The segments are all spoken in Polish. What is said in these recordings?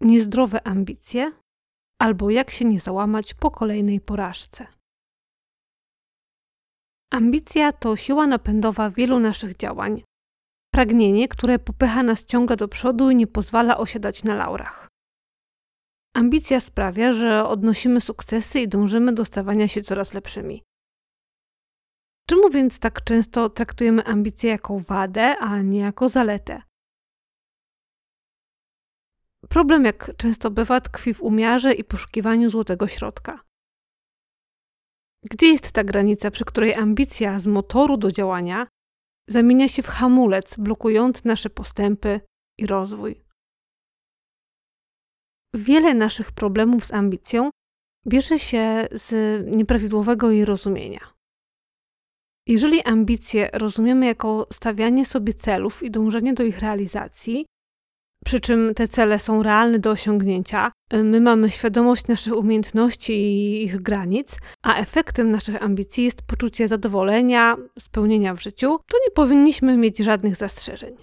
niezdrowe ambicje albo jak się nie załamać po kolejnej porażce. Ambicja to siła napędowa wielu naszych działań. Pragnienie, które popycha nas ciągle do przodu i nie pozwala osiadać na laurach. Ambicja sprawia, że odnosimy sukcesy i dążymy do stawania się coraz lepszymi. Czemu więc tak często traktujemy ambicję jako wadę, a nie jako zaletę? Problem, jak często bywa, tkwi w umiarze i poszukiwaniu złotego środka. Gdzie jest ta granica, przy której ambicja z motoru do działania zamienia się w hamulec blokujący nasze postępy i rozwój? Wiele naszych problemów z ambicją bierze się z nieprawidłowego jej rozumienia. Jeżeli ambicje rozumiemy jako stawianie sobie celów i dążenie do ich realizacji, przy czym te cele są realne do osiągnięcia, my mamy świadomość naszych umiejętności i ich granic, a efektem naszych ambicji jest poczucie zadowolenia, spełnienia w życiu, to nie powinniśmy mieć żadnych zastrzeżeń.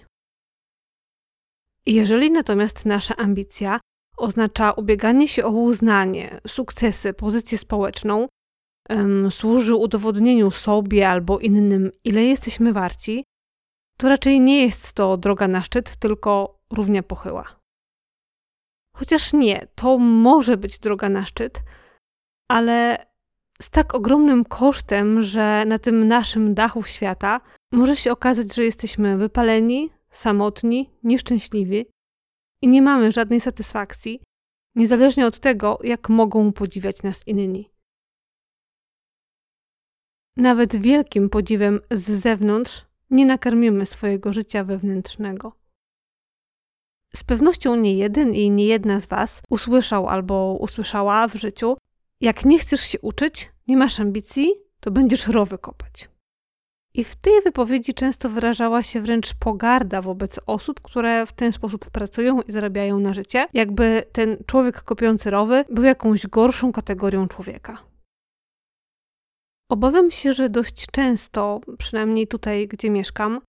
Jeżeli natomiast nasza ambicja oznacza ubieganie się o uznanie, sukcesy, pozycję społeczną, służy udowodnieniu sobie albo innym, ile jesteśmy warci, to raczej nie jest to droga na szczyt, tylko równia pochyła. Chociaż nie, to może być droga na szczyt, ale z tak ogromnym kosztem, że na tym naszym dachu świata może się okazać, że jesteśmy wypaleni, samotni, nieszczęśliwi i nie mamy żadnej satysfakcji, niezależnie od tego, jak mogą podziwiać nas inni. Nawet wielkim podziwem z zewnątrz nie nakarmimy swojego życia wewnętrznego. Z pewnością nie jeden i nie jedna z Was usłyszał albo usłyszała w życiu: Jak nie chcesz się uczyć, nie masz ambicji, to będziesz rowy kopać. I w tej wypowiedzi często wyrażała się wręcz pogarda wobec osób, które w ten sposób pracują i zarabiają na życie, jakby ten człowiek kopiący rowy był jakąś gorszą kategorią człowieka. Obawiam się, że dość często, przynajmniej tutaj, gdzie mieszkam,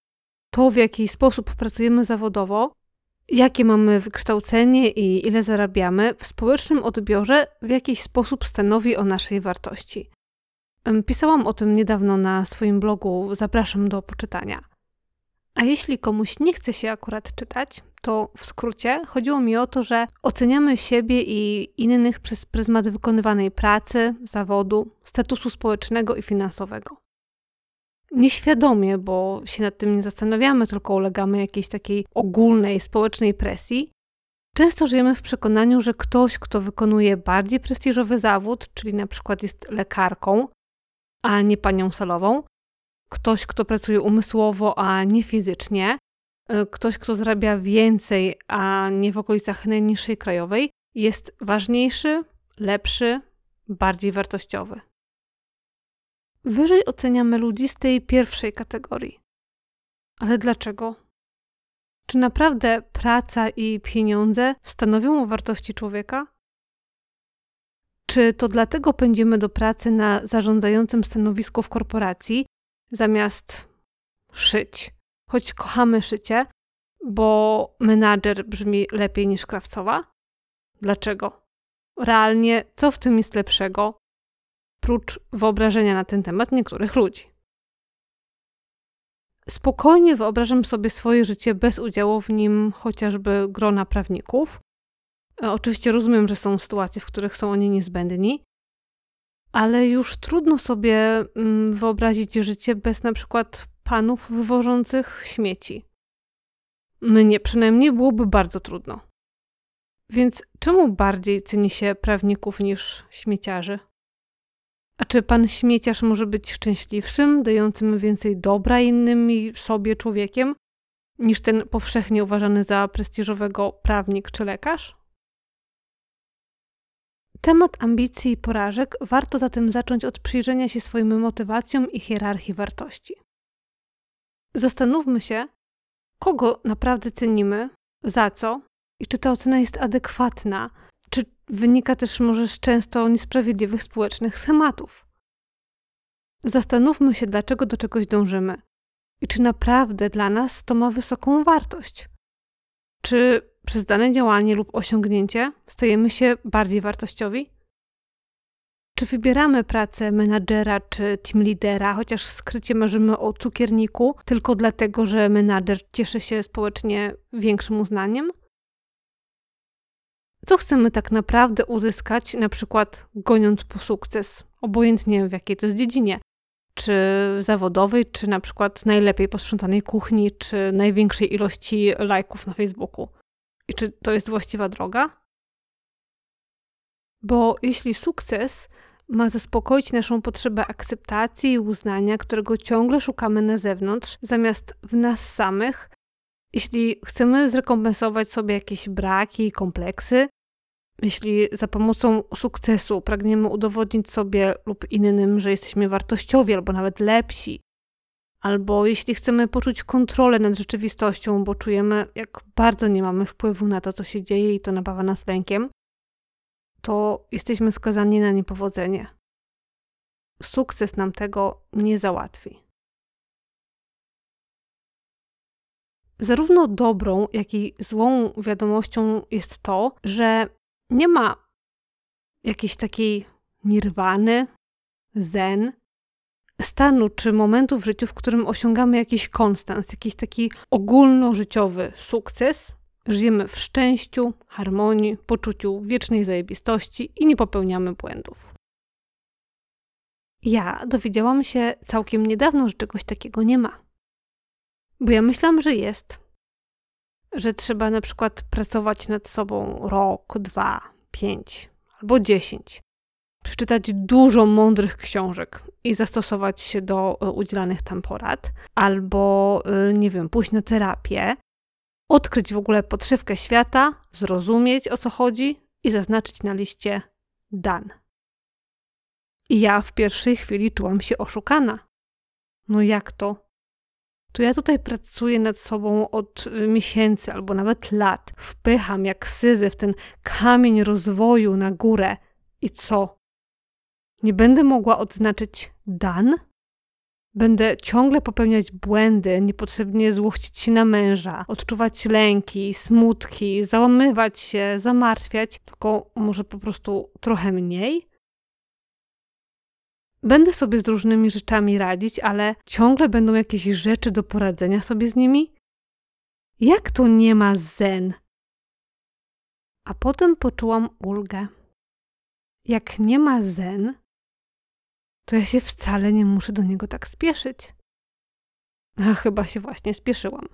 to w jaki sposób pracujemy zawodowo, jakie mamy wykształcenie i ile zarabiamy, w społecznym odbiorze w jakiś sposób stanowi o naszej wartości. Pisałam o tym niedawno na swoim blogu, zapraszam do poczytania. A jeśli komuś nie chce się akurat czytać, to w skrócie chodziło mi o to, że oceniamy siebie i innych przez pryzmat wykonywanej pracy, zawodu, statusu społecznego i finansowego. Nieświadomie, bo się nad tym nie zastanawiamy, tylko ulegamy jakiejś takiej ogólnej społecznej presji. Często żyjemy w przekonaniu, że ktoś, kto wykonuje bardziej prestiżowy zawód, czyli na przykład jest lekarką, a nie panią salową, ktoś, kto pracuje umysłowo, a nie fizycznie, y, ktoś, kto zarabia więcej, a nie w okolicach najniższej krajowej, jest ważniejszy, lepszy, bardziej wartościowy. Wyżej oceniamy ludzi z tej pierwszej kategorii. Ale dlaczego? Czy naprawdę praca i pieniądze stanowią o wartości człowieka? Czy to dlatego pędzimy do pracy na zarządzającym stanowisku w korporacji, zamiast szyć? Choć kochamy szycie, bo menadżer brzmi lepiej niż krawcowa? Dlaczego? Realnie, co w tym jest lepszego, prócz wyobrażenia na ten temat niektórych ludzi? Spokojnie wyobrażam sobie swoje życie bez udziału w nim chociażby grona prawników, E, oczywiście rozumiem, że są sytuacje, w których są oni niezbędni, ale już trudno sobie mm, wyobrazić życie bez na przykład panów wywożących śmieci. Mnie przynajmniej byłoby bardzo trudno. Więc czemu bardziej ceni się prawników niż śmieciarzy? A czy pan śmieciarz może być szczęśliwszym, dającym więcej dobra innym i sobie człowiekiem, niż ten powszechnie uważany za prestiżowego prawnik czy lekarz? Temat ambicji i porażek warto zatem zacząć od przyjrzenia się swoim motywacjom i hierarchii wartości. Zastanówmy się, kogo naprawdę cenimy, za co i czy ta ocena jest adekwatna, wynika też może z często niesprawiedliwych społecznych schematów. Zastanówmy się, dlaczego do czegoś dążymy i czy naprawdę dla nas to ma wysoką wartość. Czy przez dane działanie lub osiągnięcie stajemy się bardziej wartościowi? Czy wybieramy pracę menadżera czy team lidera, chociaż skrycie marzymy o cukierniku, tylko dlatego, że menadżer cieszy się społecznie większym uznaniem? Co chcemy tak naprawdę uzyskać, na przykład goniąc po sukces, obojętnie w jakiej to jest dziedzinie, czy zawodowej, czy na przykład najlepiej posprzątanej kuchni, czy największej ilości lajków na Facebooku. I czy to jest właściwa droga? Bo jeśli sukces ma zaspokoić naszą potrzebę akceptacji i uznania, którego ciągle szukamy na zewnątrz, zamiast w nas samych, jeśli chcemy zrekompensować sobie jakieś braki i kompleksy, jeśli za pomocą sukcesu pragniemy udowodnić sobie lub innym, że jesteśmy wartościowi albo nawet lepsi, albo jeśli chcemy poczuć kontrolę nad rzeczywistością, bo czujemy, jak bardzo nie mamy wpływu na to, co się dzieje i to napawa nas lękiem, to jesteśmy skazani na niepowodzenie. Sukces nam tego nie załatwi. Zarówno dobrą, jak i złą wiadomością jest to, że nie ma jakiejś takiej nirwany, zen, stanu czy momentu w życiu, w którym osiągamy jakiś konstans, jakiś taki ogólnożyciowy sukces, żyjemy w szczęściu, harmonii, poczuciu wiecznej zajebistości i nie popełniamy błędów. Ja dowiedziałam się całkiem niedawno, że czegoś takiego nie ma. Bo ja myślałam, że jest, że trzeba na przykład pracować nad sobą rok, dwa, pięć albo dziesięć. Przeczytać dużo mądrych książek i zastosować się do e, udzielanych tam porad, albo, e, nie wiem, pójść na terapię, odkryć w ogóle podszywkę świata, zrozumieć o co chodzi i zaznaczyć na liście dan. I ja w pierwszej chwili czułam się oszukana. No jak to? To ja tutaj pracuję nad sobą od y, miesięcy albo nawet lat. Wpycham jak syzy w ten kamień rozwoju na górę. I co? Nie będę mogła odznaczyć dan? Będę ciągle popełniać błędy, niepotrzebnie złościć się na męża, odczuwać lęki, smutki, załamywać się, zamartwiać, tylko może po prostu trochę mniej? Będę sobie z różnymi rzeczami radzić, ale ciągle będą jakieś rzeczy do poradzenia sobie z nimi? Jak to nie ma zen? A potem poczułam ulgę. Jak nie ma zen, to ja się wcale nie muszę do niego tak spieszyć. A chyba się właśnie spieszyłam.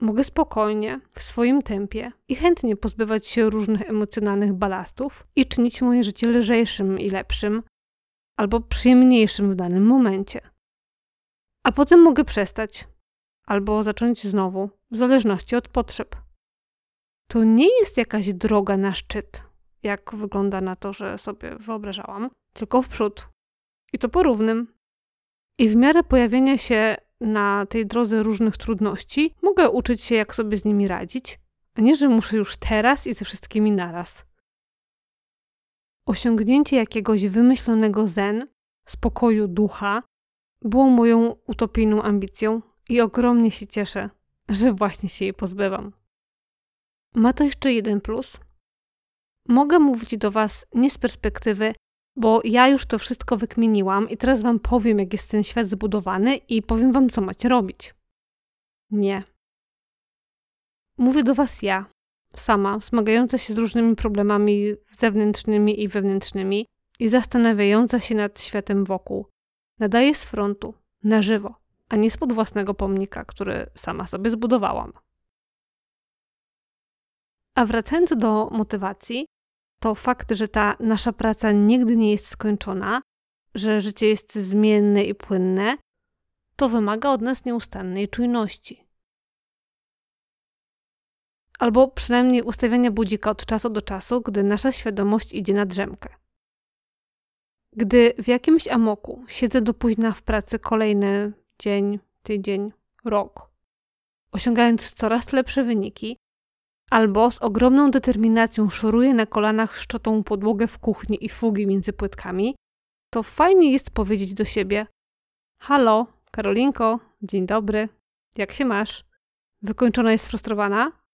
Mogę spokojnie, w swoim tempie i chętnie pozbywać się różnych emocjonalnych balastów i czynić moje życie lżejszym i lepszym, albo przyjemniejszym w danym momencie. A potem mogę przestać, albo zacząć znowu, w zależności od potrzeb. To nie jest jakaś droga na szczyt, jak wygląda na to, że sobie wyobrażałam, tylko w przód. I to porównym. I w miarę pojawienia się na tej drodze różnych trudności, mogę uczyć się, jak sobie z nimi radzić, a nie, że muszę już teraz i ze wszystkimi naraz. Osiągnięcie jakiegoś wymyślonego zen, spokoju ducha, było moją utopijną ambicją i ogromnie się cieszę, że właśnie się jej pozbywam. Ma to jeszcze jeden plus. Mogę mówić do Was nie z perspektywy, bo ja już to wszystko wykminiłam i teraz Wam powiem, jak jest ten świat zbudowany i powiem Wam, co macie robić. Nie. Mówię do Was ja, sama, zmagająca się z różnymi problemami zewnętrznymi i wewnętrznymi i zastanawiająca się nad światem wokół. Nadaje z frontu, na żywo, a nie spod własnego pomnika, który sama sobie zbudowałam. A wracając do motywacji, to fakt, że ta nasza praca nigdy nie jest skończona, że życie jest zmienne i płynne, to wymaga od nas nieustannej czujności albo przynajmniej ustawiania budzika od czasu do czasu, gdy nasza świadomość idzie na drzemkę. Gdy w jakimś amoku siedzę do późna w pracy kolejny dzień, tydzień, rok, osiągając coraz lepsze wyniki, albo z ogromną determinacją szoruję na kolanach szczotą podłogę w kuchni i fugi między płytkami, to fajnie jest powiedzieć do siebie: Halo, Karolinko, dzień dobry, jak się masz? Wykończona jest frustrowana?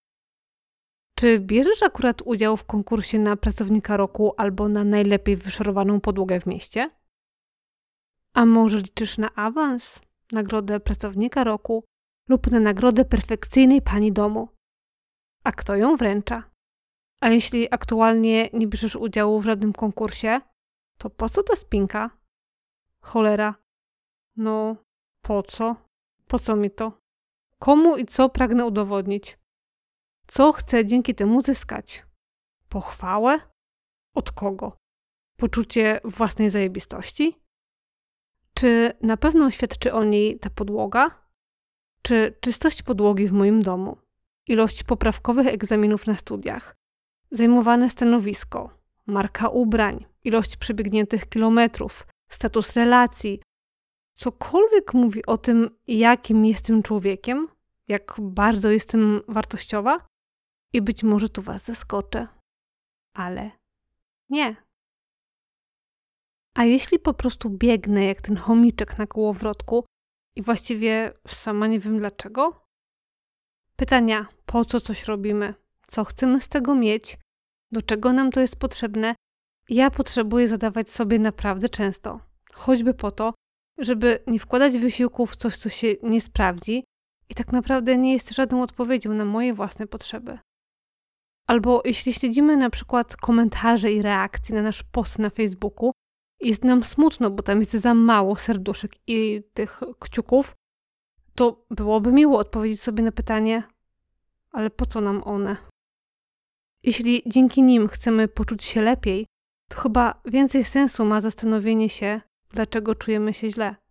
Czy bierzesz akurat udział w konkursie na pracownika roku albo na najlepiej wyszorowaną podłogę w mieście? A może liczysz na awans, nagrodę pracownika roku lub na nagrodę perfekcyjnej pani domu? A kto ją wręcza? A jeśli aktualnie nie bierzesz udziału w żadnym konkursie, to po co ta spinka? Cholera. No, po co? Po co mi to? Komu i co pragnę udowodnić? Co chcę dzięki temu zyskać? Pochwałę? Od kogo? Poczucie własnej zajebistości? Czy na pewno świadczy o niej ta podłoga? Czy czystość podłogi w moim domu? Ilość poprawkowych egzaminów na studiach? Zajmowane stanowisko? Marka ubrań? Ilość przebiegniętych kilometrów? Status relacji? Cokolwiek mówi o tym, jakim jestem człowiekiem? Jak bardzo jestem wartościowa? I być może tu Was zaskoczę. Ale nie. A jeśli po prostu biegnę jak ten chomiczek na kołowrotku i właściwie sama nie wiem dlaczego? Pytania, po co coś robimy, co chcemy z tego mieć, do czego nam to jest potrzebne, ja potrzebuję zadawać sobie naprawdę często. Choćby po to, żeby nie wkładać wysiłku w coś, co się nie sprawdzi i tak naprawdę nie jest żadną odpowiedzią na moje własne potrzeby. Albo jeśli śledzimy na przykład komentarze i reakcje na nasz post na Facebooku, jest nam smutno, bo tam jest za mało serduszek i tych kciuków, to byłoby miło odpowiedzieć sobie na pytanie, ale po co nam one? Jeśli dzięki nim chcemy poczuć się lepiej, to chyba więcej sensu ma zastanowienie się, dlaczego czujemy się źle.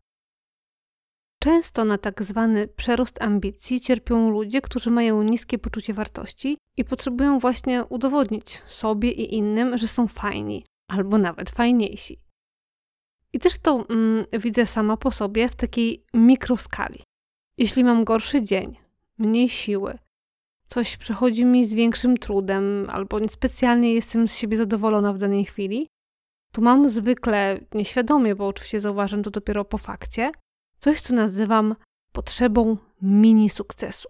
Często na tak zwany przerost ambicji cierpią ludzie, którzy mają niskie poczucie wartości i potrzebują właśnie udowodnić sobie i innym, że są fajni albo nawet fajniejsi. I też to mm, widzę sama po sobie w takiej mikroskali. Jeśli mam gorszy dzień, mniej siły, coś przechodzi mi z większym trudem, albo niespecjalnie jestem z siebie zadowolona w danej chwili, to mam zwykle nieświadomie, bo oczywiście zauważam to dopiero po fakcie, coś, co nazywam potrzebą mini sukcesu.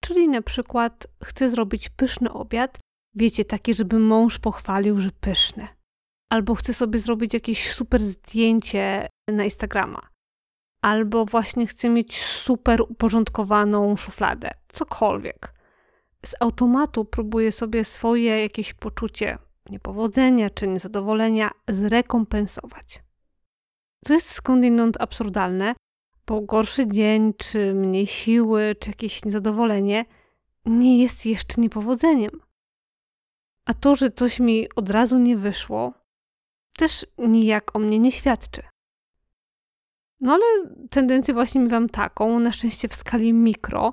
Czyli na przykład chcę zrobić pyszny obiad, wiecie, taki, żeby mąż pochwalił, że pyszny. Albo chcę sobie zrobić jakieś super zdjęcie na Instagrama. Albo właśnie chcę mieć super uporządkowaną szufladę. Cokolwiek. Z automatu próbuję sobie swoje jakieś poczucie niepowodzenia czy niezadowolenia zrekompensować. Co jest skądinąd absurdalne, bo gorszy dzień, czy mniej siły, czy jakieś niezadowolenie nie jest jeszcze niepowodzeniem. A to, że coś mi od razu nie wyszło, też nijak o mnie nie świadczy. No ale tendencję właśnie miewam taką, na szczęście w skali mikro.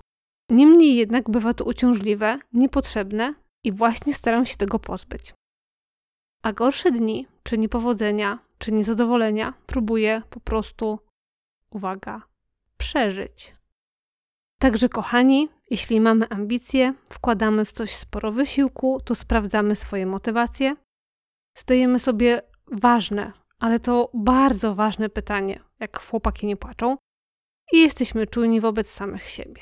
Niemniej jednak bywa to uciążliwe, niepotrzebne i właśnie staram się tego pozbyć. A gorsze dni, czy niepowodzenia, czy niezadowolenia próbuję po prostu, uwaga, przeżyć. Także, kochani, jeśli mamy ambicje, wkładamy w coś sporo wysiłku, to sprawdzamy swoje motywacje, zdajemy sobie ważne, ale to bardzo ważne pytanie, jak chłopaki nie płaczą, i jesteśmy czujni wobec samych siebie.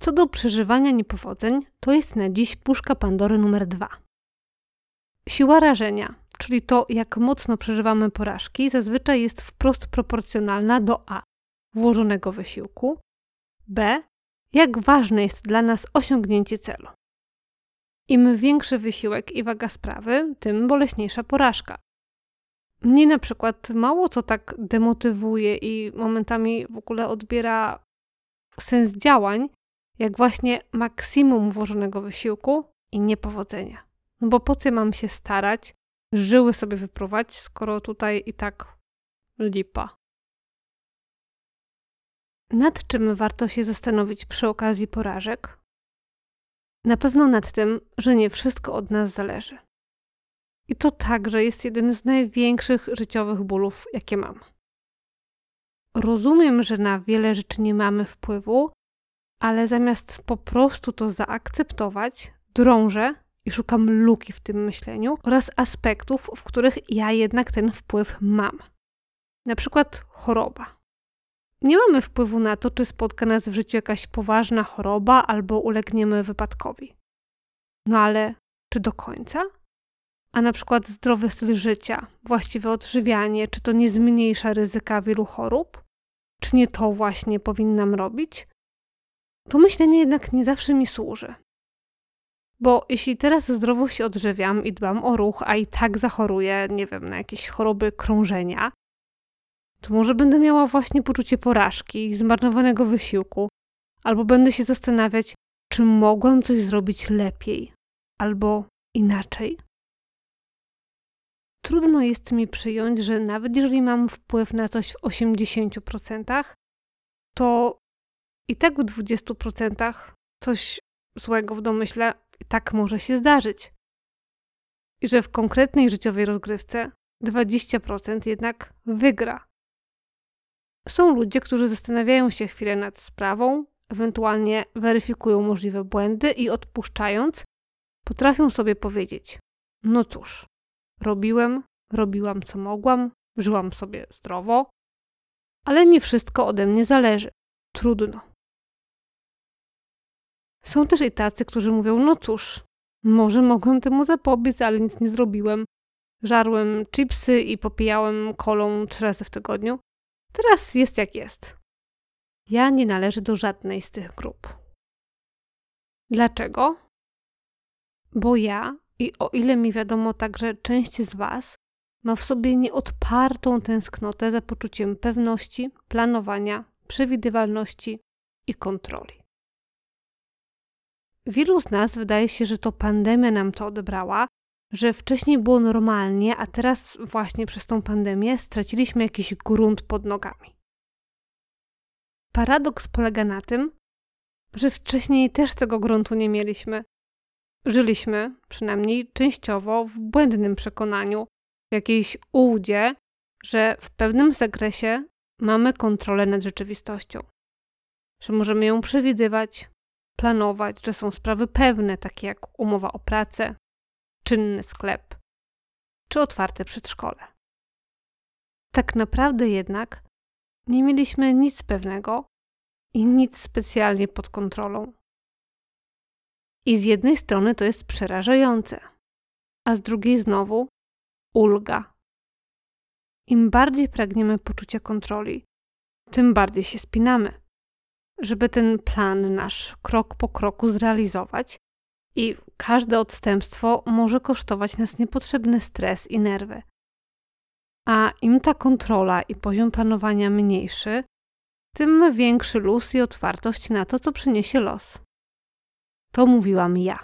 Co do przeżywania niepowodzeń, to jest na dziś puszka Pandory numer dwa. Siła rażenia, czyli to, jak mocno przeżywamy porażki, zazwyczaj jest wprost proporcjonalna do A włożonego wysiłku, B jak ważne jest dla nas osiągnięcie celu. Im większy wysiłek i waga sprawy, tym boleśniejsza porażka. Mnie na przykład mało co tak demotywuje i momentami w ogóle odbiera sens działań, jak właśnie maksimum włożonego wysiłku i niepowodzenia. No bo po co mam się starać, żyły sobie wyprówać, skoro tutaj i tak lipa. Nad czym warto się zastanowić przy okazji porażek? Na pewno nad tym, że nie wszystko od nas zależy. I to także jest jeden z największych życiowych bólów, jakie mam. Rozumiem, że na wiele rzeczy nie mamy wpływu, ale zamiast po prostu to zaakceptować, drążę i szukam luki w tym myśleniu oraz aspektów, w których ja jednak ten wpływ mam. Na przykład choroba. nie mamy wpływu na to, czy spotka nas w życiu jakaś poważna choroba albo ulegniemy wypadkowi. No ale czy do końca? A na przykład zdrowy styl życia, właściwe odżywianie, czy to nie zmniejsza ryzyka wielu chorób? Czy nie to właśnie powinnam robić? To myślenie jednak nie zawsze mi służy. Bo jeśli teraz zdrowo się odżywiam i dbam o ruch, a i tak zachoruję, nie wiem, na jakieś choroby krążenia, to może będę miała właśnie poczucie porażki, zmarnowanego wysiłku, albo będę się zastanawiać, czy mogłam coś zrobić lepiej albo inaczej. Trudno jest mi przyjąć, że nawet jeżeli mam wpływ na coś w 80%, to i tak w 20% coś złego w domyśle tak może się zdarzyć. I że w konkretnej życiowej rozgrywce 20% jednak wygra. Są ludzie, którzy zastanawiają się chwilę nad sprawą, ewentualnie weryfikują możliwe błędy i odpuszczając, potrafią sobie powiedzieć: No cóż, robiłem, robiłam co mogłam, żyłam sobie zdrowo, ale nie wszystko ode mnie zależy. Trudno. Są też i tacy, którzy mówią: No cóż, może mogłem temu zapobiec, ale nic nie zrobiłem. Żarłem chipsy i popijałem kolą trzy razy w tygodniu. Teraz jest jak jest. Ja nie należę do żadnej z tych grup. Dlaczego? Bo ja, i o ile mi wiadomo także część z Was, ma w sobie nieodpartą tęsknotę za poczuciem pewności, planowania, przewidywalności i kontroli. Wielu z nas wydaje się, że to pandemia nam to odebrała, że wcześniej było normalnie, a teraz właśnie przez tą pandemię straciliśmy jakiś grunt pod nogami. Paradoks polega na tym, że wcześniej też tego gruntu nie mieliśmy. Żyliśmy, przynajmniej częściowo, w błędnym przekonaniu, w jakiejś ułudzie, że w pewnym zakresie mamy kontrolę nad rzeczywistością, że możemy ją przewidywać, planować, że są sprawy pewne, takie jak umowa o pracę, czynny sklep czy otwarte przedszkole. Tak naprawdę jednak nie mieliśmy nic pewnego i nic specjalnie pod kontrolą. I z jednej strony to jest przerażające, a z drugiej znowu ulga. Im bardziej pragniemy poczucia kontroli, tym bardziej się spinamy. Żeby ten plan nasz krok po kroku zrealizować, i każde odstępstwo może kosztować nas niepotrzebny stres i nerwy. A im ta kontrola i poziom planowania mniejszy, tym większy luz i otwartość na to, co przyniesie los. To mówiłam ja,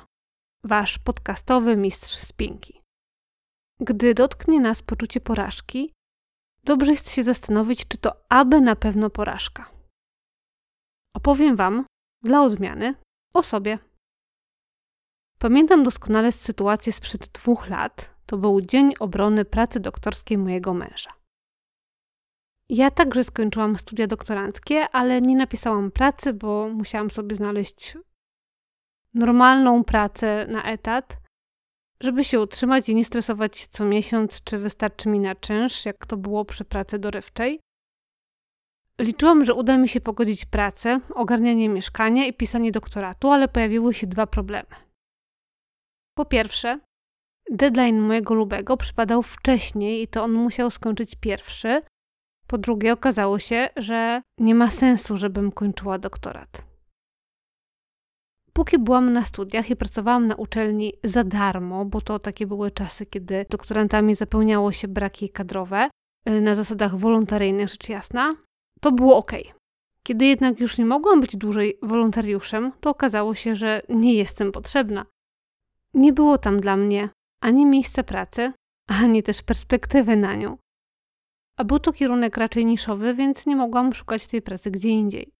wasz podcastowy mistrz spinki. Gdy dotknie nas poczucie porażki, dobrze jest się zastanowić, czy to aby na pewno porażka. Opowiem wam, dla odmiany, o sobie. Pamiętam doskonale sytuację sprzed dwóch lat. To był dzień obrony pracy doktorskiej mojego męża. Ja także skończyłam studia doktoranckie, ale nie napisałam pracy, bo musiałam sobie znaleźć normalną pracę na etat, żeby się utrzymać i nie stresować co miesiąc, czy wystarczy mi na czynsz, jak to było przy pracy dorywczej. Liczyłam, że uda mi się pogodzić pracę, ogarnianie mieszkania i pisanie doktoratu, ale pojawiły się dwa problemy. Po pierwsze, deadline mojego lubego przypadał wcześniej i to on musiał skończyć pierwszy. Po drugie, okazało się, że nie ma sensu, żebym kończyła doktorat. Póki byłam na studiach i pracowałam na uczelni za darmo, bo to takie były czasy, kiedy doktorantami zapełniało się braki kadrowe, y, na zasadach wolontaryjnych, rzecz jasna, to było ok. Kiedy jednak już nie mogłam być dłużej wolontariuszem, to okazało się, że nie jestem potrzebna. Nie było tam dla mnie ani miejsca pracy, ani też perspektywy na nią. A był to kierunek raczej niszowy, więc nie mogłam szukać tej pracy gdzie indziej.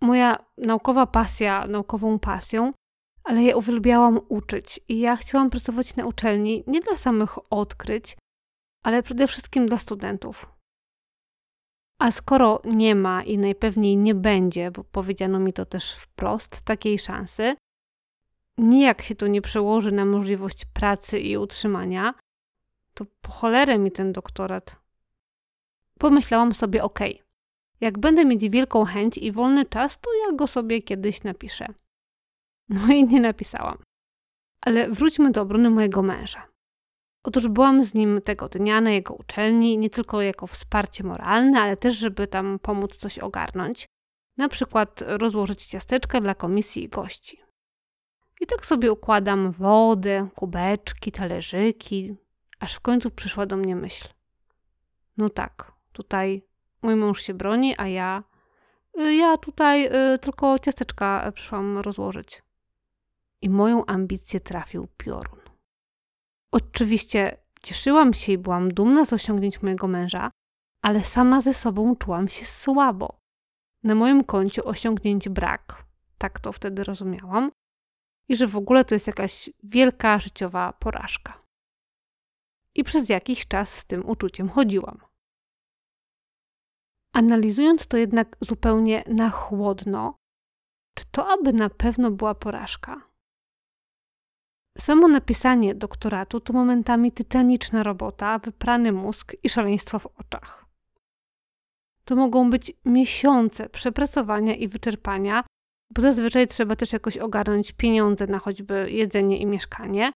Moja naukowa pasja naukową pasją, ale ja uwielbiałam uczyć i ja chciałam pracować na uczelni nie dla samych odkryć, ale przede wszystkim dla studentów. A skoro nie ma i najpewniej nie będzie, bo powiedziano mi to też wprost, takiej szansy, nijak się to nie przełoży na możliwość pracy i utrzymania, to po cholerę mi ten doktorat. Pomyślałam sobie, ok, Jak będę mieć wielką chęć i wolny czas, to ja go sobie kiedyś napiszę. No i nie napisałam. Ale wróćmy do obrony mojego męża. Otóż byłam z nim tego dnia na jego uczelni, nie tylko jako wsparcie moralne, ale też, żeby tam pomóc coś ogarnąć. Na przykład rozłożyć ciasteczka dla komisji i gości. I tak sobie układam wodę, kubeczki, talerzyki, aż w końcu przyszła do mnie myśl. No tak, tutaj mój mąż się broni, a ja. Ja tutaj y, tylko ciasteczka przyszłam rozłożyć. I moją ambicję trafił piorun. Oczywiście cieszyłam się i byłam dumna z osiągnięć mojego męża, ale sama ze sobą czułam się słabo. Na moim koncie osiągnięć brak, tak to wtedy rozumiałam, i że w ogóle to jest jakaś wielka życiowa porażka. I przez jakiś czas z tym uczuciem chodziłam. Analizując to jednak zupełnie na chłodno, czy to aby na pewno była porażka? Samo napisanie doktoratu to momentami tytaniczna robota, wyprany mózg i szaleństwo w oczach. To mogą być miesiące przepracowania i wyczerpania, bo zazwyczaj trzeba też jakoś ogarnąć pieniądze na choćby jedzenie i mieszkanie.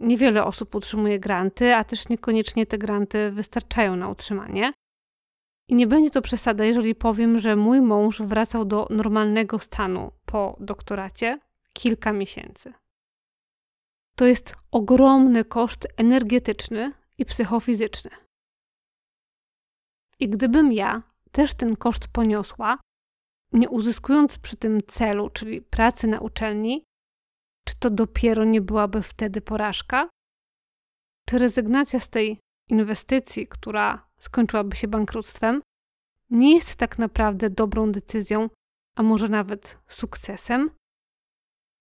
Niewiele osób utrzymuje granty, a też niekoniecznie te granty wystarczają na utrzymanie. I nie będzie to przesada, jeżeli powiem, że mój mąż wracał do normalnego stanu po doktoracie kilka miesięcy. To jest ogromny koszt energetyczny i psychofizyczny. I gdybym ja też ten koszt poniosła, nie uzyskując przy tym celu, czyli pracy na uczelni, czy to dopiero nie byłaby wtedy porażka? Czy rezygnacja z tej inwestycji, która skończyłaby się bankructwem, nie jest tak naprawdę dobrą decyzją, a może nawet sukcesem?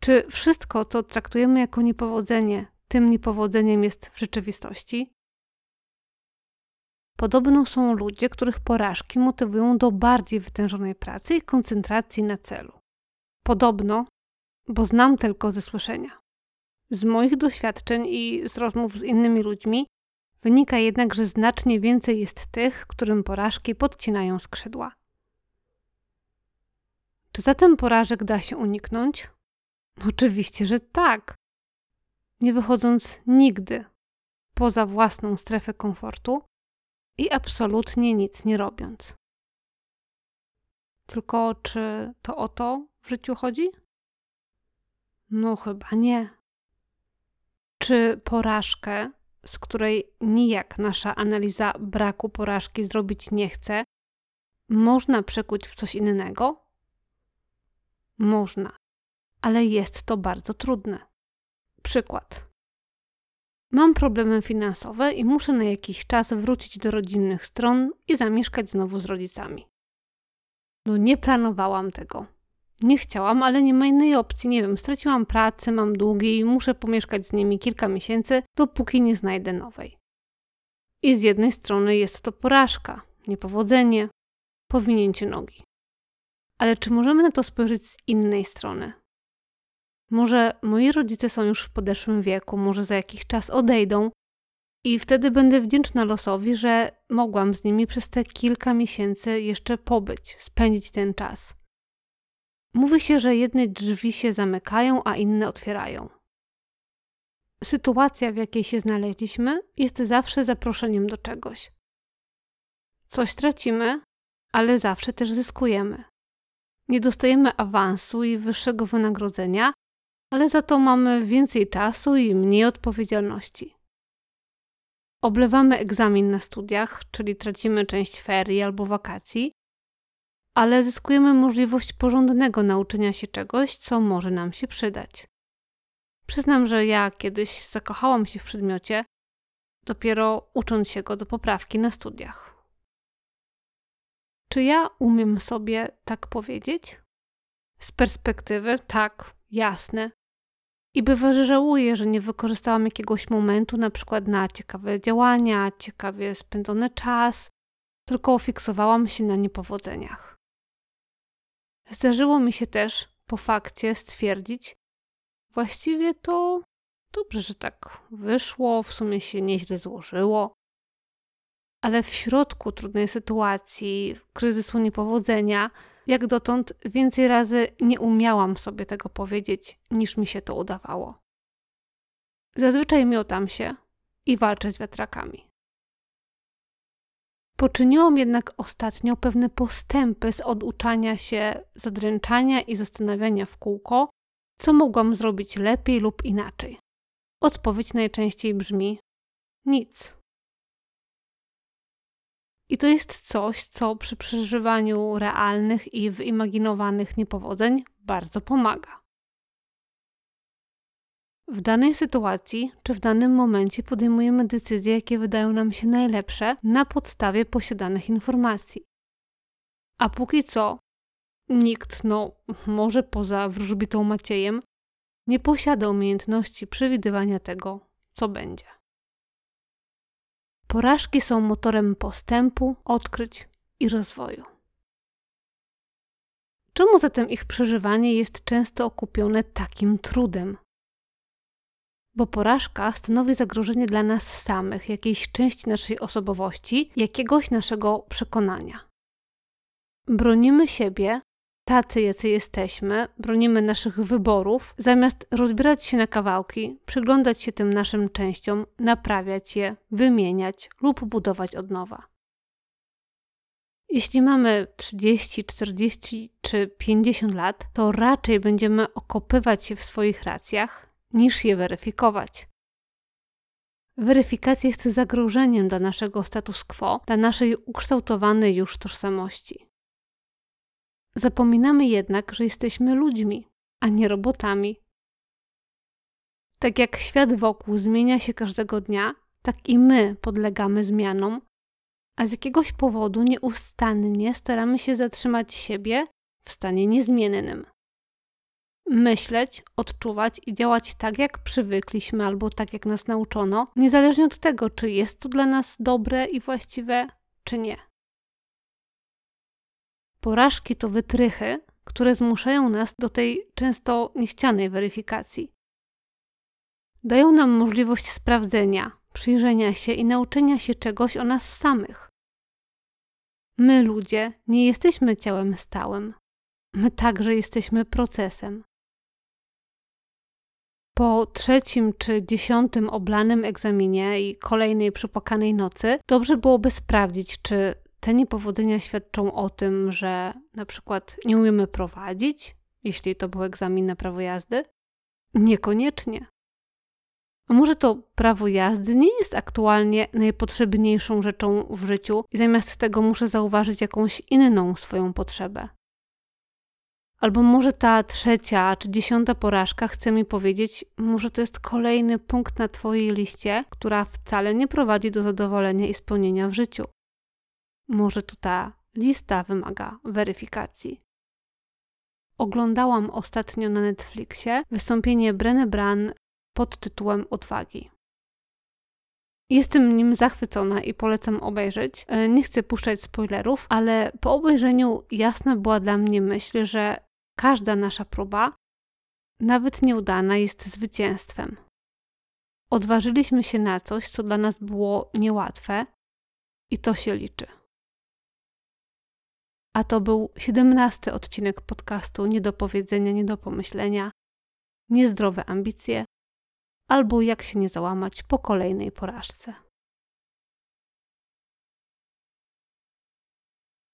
Czy wszystko, co traktujemy jako niepowodzenie, tym niepowodzeniem jest w rzeczywistości? Podobno są ludzie, których porażki motywują do bardziej wytężonej pracy i koncentracji na celu. Podobno, bo znam tylko ze słyszenia. Z moich doświadczeń i z rozmów z innymi ludźmi wynika jednak, że znacznie więcej jest tych, którym porażki podcinają skrzydła. Czy zatem porażek da się uniknąć? Oczywiście, że tak. Nie wychodząc nigdy poza własną strefę komfortu i absolutnie nic nie robiąc. Tylko czy to o to w życiu chodzi? No, chyba nie. Czy porażkę, z której nijak nasza analiza braku porażki zrobić nie chce, można przekuć w coś innego? Można ale jest to bardzo trudne. Przykład. Mam problemy finansowe i muszę na jakiś czas wrócić do rodzinnych stron i zamieszkać znowu z rodzicami. No nie planowałam tego. Nie chciałam, ale nie ma innej opcji. Nie wiem, straciłam pracę, mam długi i muszę pomieszkać z nimi kilka miesięcy, dopóki nie znajdę nowej. I z jednej strony jest to porażka, niepowodzenie, powinięcie nogi. Ale czy możemy na to spojrzeć z innej strony? Może moi rodzice są już w podeszłym wieku, może za jakiś czas odejdą i wtedy będę wdzięczna losowi, że mogłam z nimi przez te kilka miesięcy jeszcze pobyć, spędzić ten czas. Mówi się, że jedne drzwi się zamykają, a inne otwierają. Sytuacja, w jakiej się znaleźliśmy, jest zawsze zaproszeniem do czegoś. Coś tracimy, ale zawsze też zyskujemy. Nie dostajemy awansu i wyższego wynagrodzenia, ale za to mamy więcej czasu i mniej odpowiedzialności. Oblewamy egzamin na studiach, czyli tracimy część ferii albo wakacji, ale zyskujemy możliwość porządnego nauczenia się czegoś, co może nam się przydać. Przyznam, że ja kiedyś zakochałam się w przedmiocie, dopiero ucząc się go do poprawki na studiach. Czy ja umiem sobie tak powiedzieć? Z perspektywy, tak, jasne, i bywa, że żałuję, że nie wykorzystałam jakiegoś momentu, na przykład na ciekawe działania, ciekawie spędzony czas, tylko fiksowałam się na niepowodzeniach. Zdarzyło mi się też po fakcie stwierdzić, właściwie to dobrze, że tak wyszło, w sumie się nieźle złożyło. ale w środku trudnej sytuacji, kryzysu niepowodzenia, jak dotąd więcej razy nie umiałam sobie tego powiedzieć, niż mi się to udawało. Zazwyczaj miotam się i walczę z wiatrakami. Poczyniłam jednak ostatnio pewne postępy z oduczania się, zadręczania i zastanawiania w kółko, co mogłam zrobić lepiej lub inaczej. Odpowiedź najczęściej brzmi: nic. I to jest coś, co przy przeżywaniu realnych i wyimaginowanych niepowodzeń bardzo pomaga. W danej sytuacji czy w danym momencie podejmujemy decyzje, jakie wydają nam się najlepsze na podstawie posiadanych informacji. A póki co nikt, no może poza wróżbitą Maciejem, nie posiada umiejętności przewidywania tego, co będzie. Porażki są motorem postępu, odkryć i rozwoju. Czemu zatem ich przeżywanie jest często okupione takim trudem? Bo porażka stanowi zagrożenie dla nas samych, jakiejś części naszej osobowości, jakiegoś naszego przekonania. Bronimy siebie, tacy jacy jesteśmy, bronimy naszych wyborów, zamiast rozbierać się na kawałki, przyglądać się tym naszym częściom, naprawiać je, wymieniać lub budować od nowa. Jeśli mamy 30, 40 czy 50 lat, to raczej będziemy okopywać się w swoich racjach, niż je weryfikować. Weryfikacja jest zagrożeniem dla naszego status quo, dla naszej ukształtowanej już tożsamości. Zapominamy jednak, że jesteśmy ludźmi, a nie robotami. Tak jak świat wokół zmienia się każdego dnia, tak i my podlegamy zmianom, a z jakiegoś powodu nieustannie staramy się zatrzymać siebie w stanie niezmiennym. Myśleć, odczuwać i działać tak, jak przywykliśmy albo tak, jak nas nauczono, niezależnie od tego, czy jest to dla nas dobre i właściwe, czy nie. Porażki to wytrychy, które zmuszają nas do tej często niechcianej weryfikacji. Dają nam możliwość sprawdzenia, przyjrzenia się i nauczenia się czegoś o nas samych. My, ludzie, nie jesteśmy ciałem stałym. My także jesteśmy procesem. Po trzecim czy dziesiątym oblanym egzaminie i kolejnej przypłakanej nocy, dobrze byłoby sprawdzić, czy te niepowodzenia świadczą o tym, że na przykład nie umiemy prowadzić, jeśli to był egzamin na prawo jazdy? Niekoniecznie. A może to prawo jazdy nie jest aktualnie najpotrzebniejszą rzeczą w życiu i zamiast tego muszę zauważyć jakąś inną swoją potrzebę? Albo może ta trzecia czy dziesiąta porażka chce mi powiedzieć, może to jest kolejny punkt na Twojej liście, która wcale nie prowadzi do zadowolenia i spełnienia w życiu. Może to ta lista wymaga weryfikacji. Oglądałam ostatnio na Netflixie wystąpienie Brenne Bran pod tytułem Odwagi. Jestem nim zachwycona i polecam obejrzeć. E, nie chcę puszczać spoilerów, ale po obejrzeniu jasna była dla mnie myśl, że każda nasza próba, nawet nieudana, jest zwycięstwem. Odważyliśmy się na coś, co dla nas było niełatwe, i to się liczy. A to był siedemnasty odcinek podcastu Nie do powiedzenia, nie do pomyślenia, niezdrowe ambicje albo jak się nie załamać po kolejnej porażce.